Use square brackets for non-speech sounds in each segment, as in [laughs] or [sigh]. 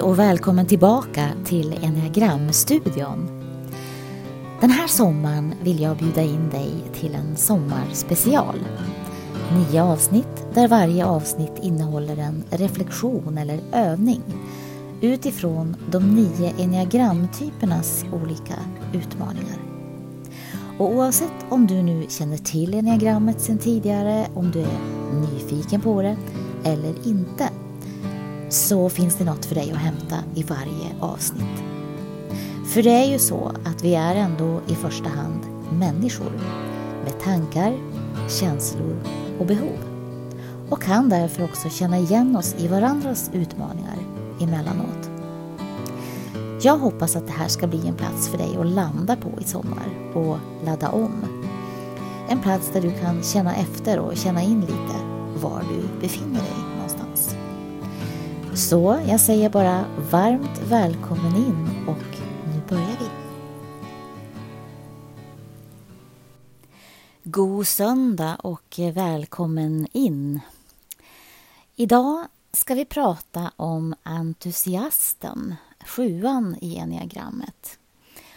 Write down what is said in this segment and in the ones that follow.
Hej och välkommen tillbaka till Enneagramstudion. Den här sommaren vill jag bjuda in dig till en sommarspecial. Nio avsnitt där varje avsnitt innehåller en reflektion eller övning utifrån de nio enneagramtypernas olika utmaningar. Och oavsett om du nu känner till enneagrammet sedan tidigare, om du är nyfiken på det eller inte så finns det något för dig att hämta i varje avsnitt. För det är ju så att vi är ändå i första hand människor med tankar, känslor och behov och kan därför också känna igen oss i varandras utmaningar emellanåt. Jag hoppas att det här ska bli en plats för dig att landa på i sommar och ladda om. En plats där du kan känna efter och känna in lite var du befinner dig. Så jag säger bara varmt välkommen in och nu börjar vi. God söndag och välkommen in. Idag ska vi prata om entusiasten, sjuan i enneagrammet.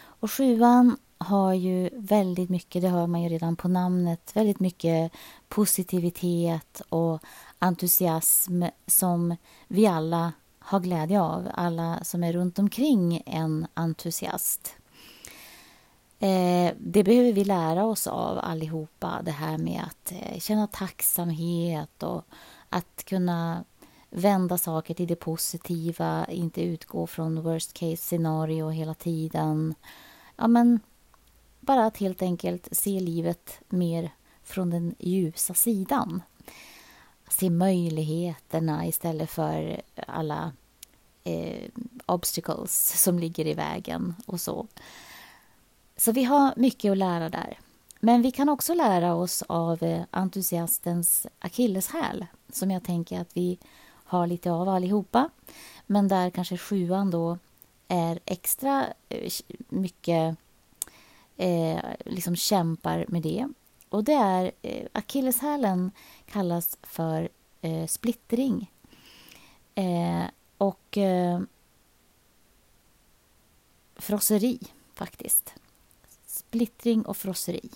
Och sjuan har ju väldigt mycket, det hör man ju redan på namnet, väldigt mycket positivitet och entusiasm som vi alla har glädje av, alla som är runt omkring en entusiast. Eh, det behöver vi lära oss av allihopa, det här med att eh, känna tacksamhet och att kunna vända saker till det positiva, inte utgå från worst case scenario hela tiden. Ja, men bara att helt enkelt se livet mer från den ljusa sidan. Se möjligheterna istället för alla eh, obstacles som ligger i vägen och så. Så vi har mycket att lära där. Men vi kan också lära oss av eh, entusiastens akilleshäl som jag tänker att vi har lite av allihopa. Men där kanske sjuan då är extra eh, mycket eh, liksom kämpar med det. Och det är eh, akilleshälen kallas för eh, splittring. Eh, och eh, frosseri, faktiskt. Splittring och frosseri.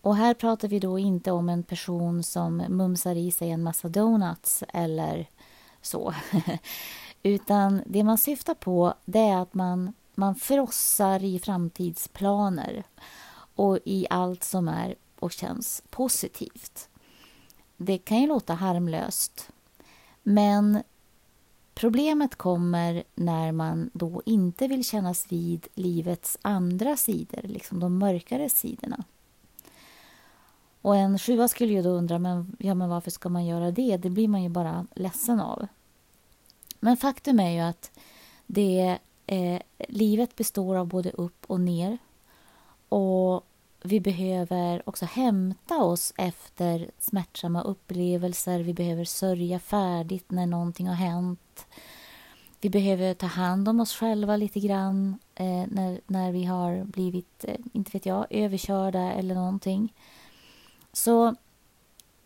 Och här pratar vi då inte om en person som mumsar i sig en massa donuts eller så. [laughs] Utan det man syftar på det är att man, man frossar i framtidsplaner och i allt som är och känns positivt. Det kan ju låta harmlöst, men problemet kommer när man då inte vill kännas vid livets andra sidor, liksom de mörkare sidorna. Och en sjua skulle ju då undra, men, ja, men varför ska man göra det? Det blir man ju bara ledsen av. Men faktum är ju att det, eh, livet består av både upp och ner. Och vi behöver också hämta oss efter smärtsamma upplevelser. Vi behöver sörja färdigt när någonting har hänt. Vi behöver ta hand om oss själva lite grann eh, när, när vi har blivit, eh, inte vet jag, överkörda eller någonting. Så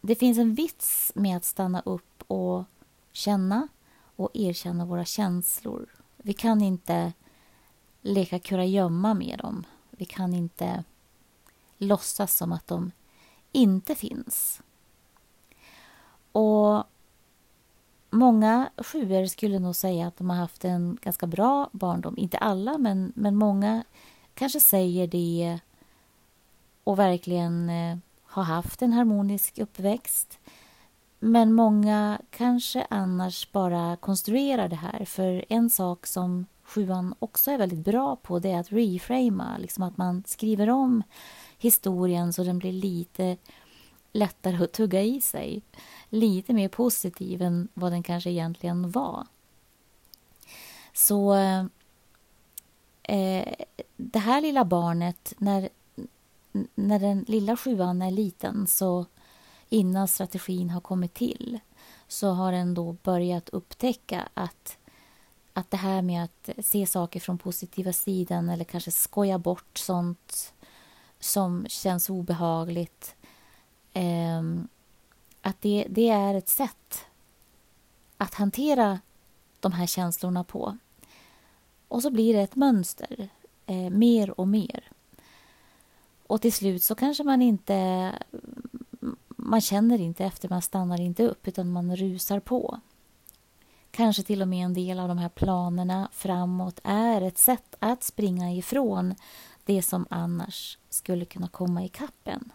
det finns en vits med att stanna upp och känna och erkänna våra känslor. Vi kan inte leka kurragömma med dem. Vi kan inte låtsas som att de inte finns. Och Många sjuor skulle nog säga att de har haft en ganska bra barndom. Inte alla, men, men många kanske säger det och verkligen eh, har haft en harmonisk uppväxt. Men många kanske annars bara konstruerar det här. För en sak som sjuan också är väldigt bra på det är att reframa, liksom att man skriver om historien så den blir lite lättare att tugga i sig. Lite mer positiv än vad den kanske egentligen var. Så eh, det här lilla barnet, när, när den lilla sjuan är liten så innan strategin har kommit till så har den då börjat upptäcka att, att det här med att se saker från positiva sidan eller kanske skoja bort sånt som känns obehagligt. Eh, att det, det är ett sätt att hantera de här känslorna på. Och så blir det ett mönster, eh, mer och mer. Och till slut så kanske man inte... Man känner inte efter, man stannar inte upp, utan man rusar på. Kanske till och med en del av de här planerna framåt är ett sätt att springa ifrån det som annars skulle kunna komma i kappen.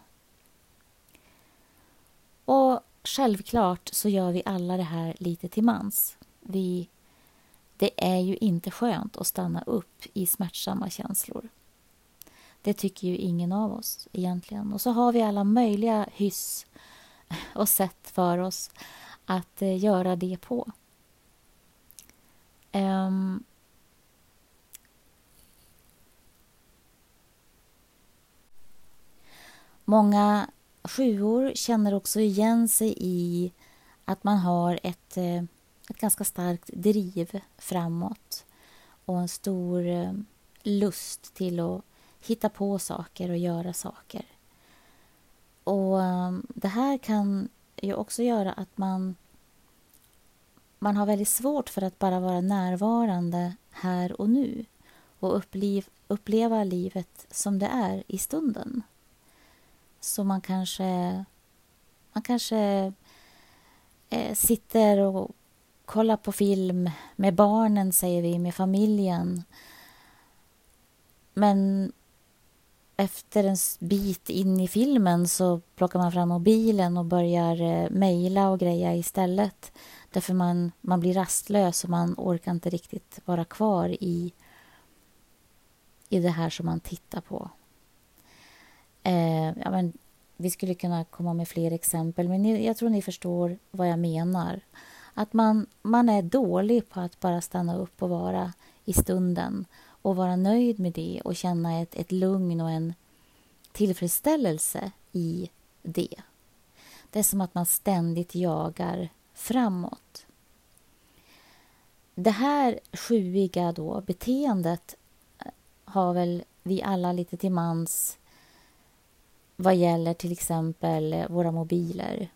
Och självklart så gör vi alla det här lite till mans. Vi, det är ju inte skönt att stanna upp i smärtsamma känslor. Det tycker ju ingen av oss egentligen. Och så har vi alla möjliga hyss [laughs] och sätt för oss att eh, göra det på. Um, många sjuor känner också igen sig i att man har ett, eh, ett ganska starkt driv framåt och en stor eh, lust till att hitta på saker och göra saker. Och um, Det här kan ju också göra att man man har väldigt svårt för att bara vara närvarande här och nu och uppliv, uppleva livet som det är i stunden. Så man kanske, man kanske eh, sitter och kollar på film med barnen, säger vi, med familjen. Men efter en bit in i filmen så plockar man fram mobilen och börjar eh, mejla och greja istället. Därför man, man blir rastlös och man orkar inte riktigt vara kvar i, i det här som man tittar på. Eh, ja, men, vi skulle kunna komma med fler exempel, men ni, jag tror ni förstår vad jag menar. Att man, man är dålig på att bara stanna upp och vara i stunden och vara nöjd med det och känna ett, ett lugn och en tillfredsställelse i det. Det är som att man ständigt jagar framåt. Det här sjuiga då, beteendet eh, har väl vi alla lite till mans vad gäller till exempel våra mobiler.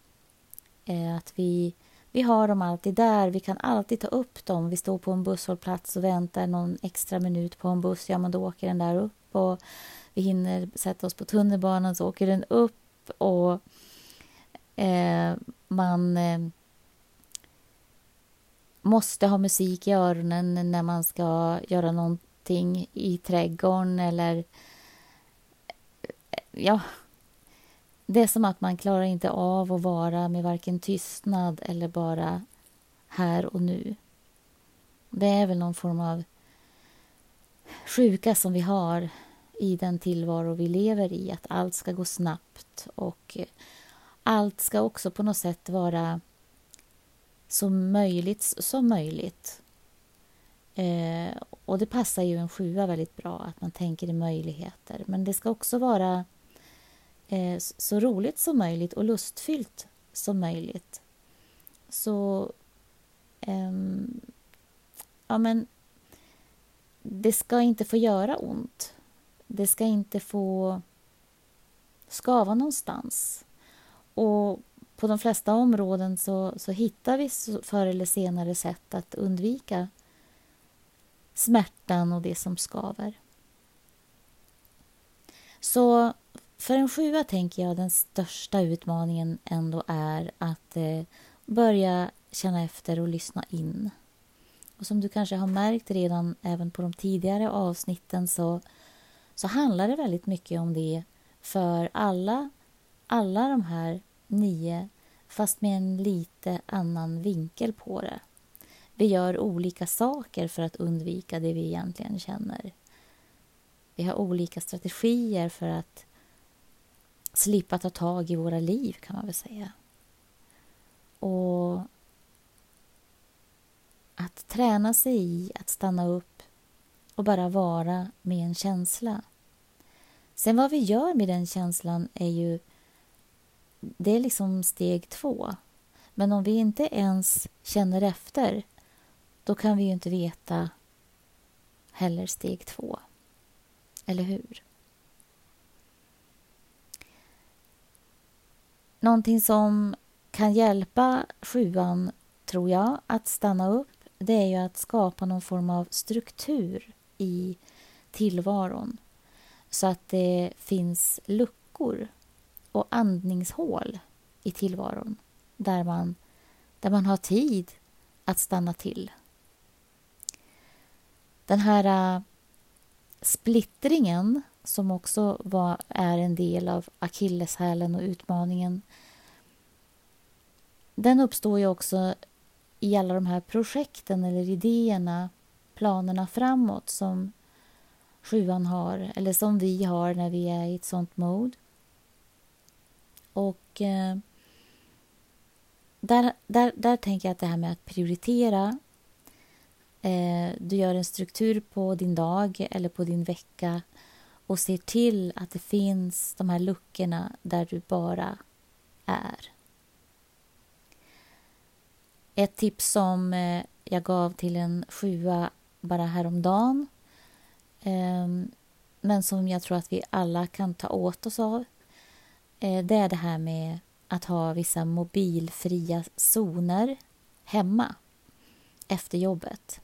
Eh, att vi, vi har dem alltid där, vi kan alltid ta upp dem. Vi står på en busshållplats och väntar någon extra minut på en buss, ja men då åker den där upp och vi hinner sätta oss på tunnelbanan så åker den upp och eh, man eh, måste ha musik i öronen när man ska göra någonting i trädgården eller eh, ja, det är som att man klarar inte av att vara med varken tystnad eller bara här och nu. Det är väl någon form av sjuka som vi har i den tillvaro vi lever i, att allt ska gå snabbt och eh, allt ska också på något sätt vara så möjligt som möjligt. Eh, och det passar ju en sjua väldigt bra, att man tänker i möjligheter. Men det ska också vara Eh, så roligt som möjligt och lustfyllt som möjligt. Så... Ehm, ja, men... Det ska inte få göra ont. Det ska inte få skava någonstans. Och på de flesta områden så, så hittar vi förr eller senare sätt att undvika smärtan och det som skaver. Så för en sjua tänker jag den största utmaningen ändå är att eh, börja känna efter och lyssna in. Och som du kanske har märkt redan även på de tidigare avsnitten så, så handlar det väldigt mycket om det för alla, alla de här nio fast med en lite annan vinkel på det. Vi gör olika saker för att undvika det vi egentligen känner. Vi har olika strategier för att slippa ta tag i våra liv, kan man väl säga. Och att träna sig i att stanna upp och bara vara med en känsla. Sen vad vi gör med den känslan är ju det är liksom steg två. Men om vi inte ens känner efter, då kan vi ju inte veta heller steg två. Eller hur? Någonting som kan hjälpa sjuan, tror jag, att stanna upp det är ju att skapa någon form av struktur i tillvaron så att det finns luckor och andningshål i tillvaron där man, där man har tid att stanna till. Den här äh, splittringen som också var, är en del av akilleshälen och utmaningen den uppstår ju också i alla de här projekten eller idéerna, planerna framåt som sjuan har, eller som vi har när vi är i ett sånt mode. Och eh, där, där, där tänker jag att det här med att prioritera eh, du gör en struktur på din dag eller på din vecka och ser till att det finns de här luckorna där du bara är. Ett tips som eh, jag gav till en sjua bara häromdagen ehm, men som jag tror att vi alla kan ta åt oss av eh, det är det här med att ha vissa mobilfria zoner hemma efter jobbet.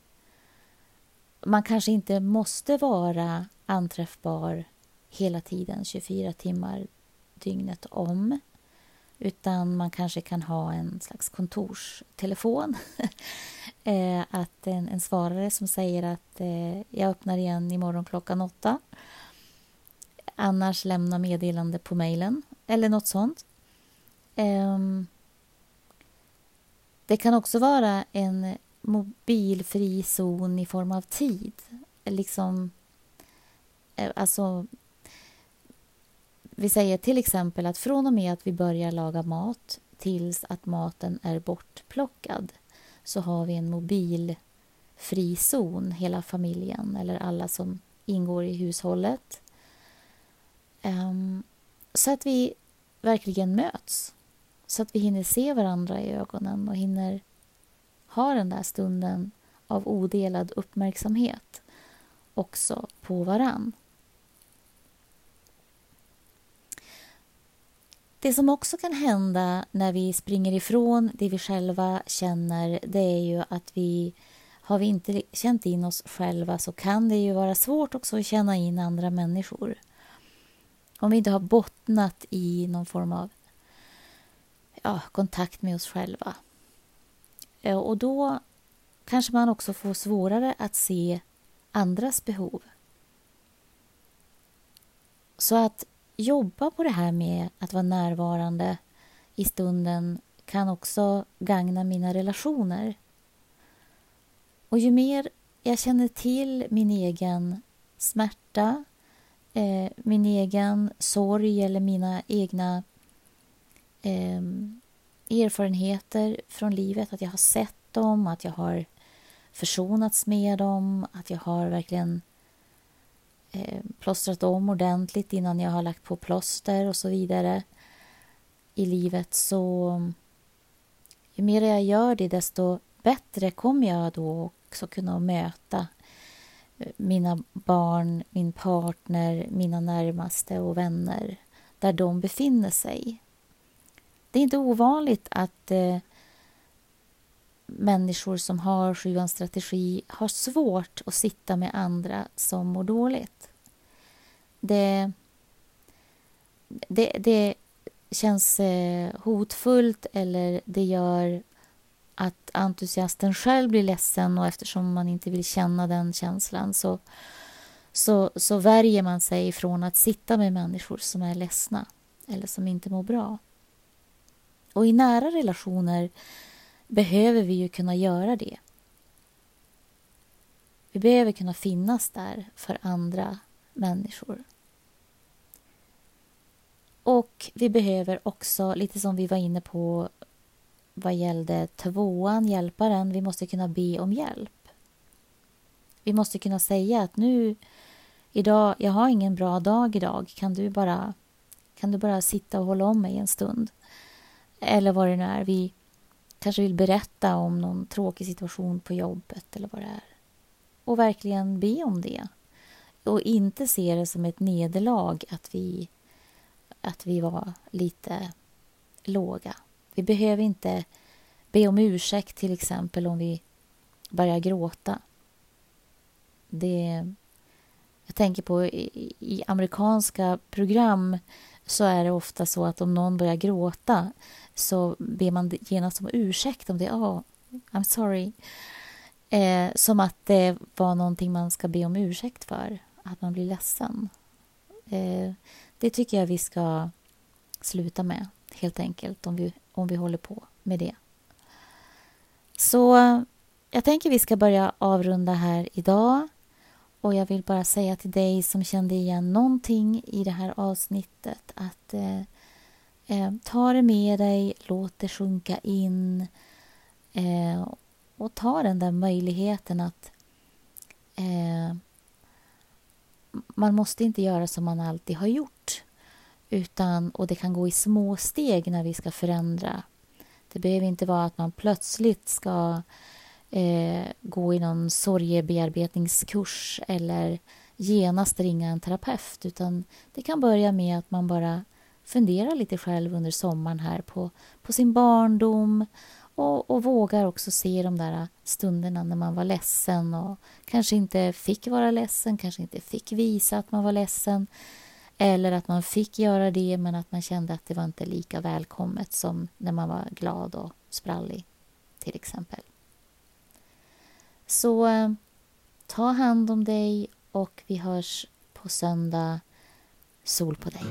Man kanske inte måste vara anträffbar hela tiden, 24 timmar dygnet om. Utan man kanske kan ha en slags kontorstelefon. [laughs] Eh, att en, en svarare som säger att eh, jag öppnar igen imorgon klockan åtta. Annars lämna meddelande på mejlen eller något sånt. Ehm, det kan också vara en mobilfri zon i form av tid. Liksom, Eh, alltså vi säger till exempel att från och med att vi börjar laga mat tills att maten är bortplockad så har vi en mobilfri zon, hela familjen eller alla som ingår i hushållet. Um, så att vi verkligen möts. Så att vi hinner se varandra i ögonen och hinner ha den där stunden av odelad uppmärksamhet också på varann. Det som också kan hända när vi springer ifrån det vi själva känner det är ju att vi har vi inte känt in oss själva så kan det ju vara svårt också att känna in andra människor. Om vi inte har bottnat i någon form av ja, kontakt med oss själva. Och då kanske man också får svårare att se andras behov. Så att jobba på det här med att vara närvarande i stunden kan också gagna mina relationer. Och ju mer jag känner till min egen smärta, eh, min egen sorg eller mina egna eh, erfarenheter från livet, att jag har sett dem, att jag har försonats med dem, att jag har verkligen eh, Eh, plåstrat om ordentligt innan jag har lagt på plåster och så vidare i livet så ju mer jag gör det desto bättre kommer jag då också kunna möta eh, mina barn, min partner, mina närmaste och vänner där de befinner sig. Det är inte ovanligt att eh, människor som har sjuans strategi har svårt att sitta med andra som mår dåligt. Det, det, det känns eh, hotfullt eller det gör att entusiasten själv blir ledsen och eftersom man inte vill känna den känslan så, så, så värjer man sig från att sitta med människor som är ledsna eller som inte mår bra. Och i nära relationer behöver vi ju kunna göra det. Vi behöver kunna finnas där för andra människor. Och vi behöver också, lite som vi var inne på vad gällde tvåan, hjälparen, vi måste kunna be om hjälp. Vi måste kunna säga att nu, idag, jag har ingen bra dag idag, kan du bara, kan du bara sitta och hålla om mig en stund? Eller vad det nu är, vi kanske vill berätta om någon tråkig situation på jobbet eller vad det är. Och verkligen be om det. Och inte se det som ett nederlag att vi, att vi var lite låga. Vi behöver inte be om ursäkt till exempel om vi börjar gråta. Det, jag tänker på i, i amerikanska program så är det ofta så att om någon börjar gråta så ber man genast om ursäkt om det. Oh, I'm sorry. Eh, som att det var någonting man ska be om ursäkt för, att man blir ledsen. Eh, det tycker jag vi ska sluta med, helt enkelt, om vi, om vi håller på med det. Så jag tänker vi ska börja avrunda här idag. Och jag vill bara säga till dig som kände igen någonting i det här avsnittet att eh, eh, ta det med dig, låt det sjunka in eh, och ta den där möjligheten att eh, man måste inte göra som man alltid har gjort. Utan, och det kan gå i små steg när vi ska förändra. Det behöver inte vara att man plötsligt ska eh, gå i någon sorgebearbetningskurs eller genast ringa en terapeut. Utan det kan börja med att man bara funderar lite själv under sommaren här på, på sin barndom och, och vågar också se de där stunderna när man var ledsen och kanske inte fick vara ledsen, kanske inte fick visa att man var ledsen. Eller att man fick göra det men att man kände att det var inte lika välkommet som när man var glad och sprallig, till exempel. Så eh, ta hand om dig och vi hörs på söndag. Sol på dig.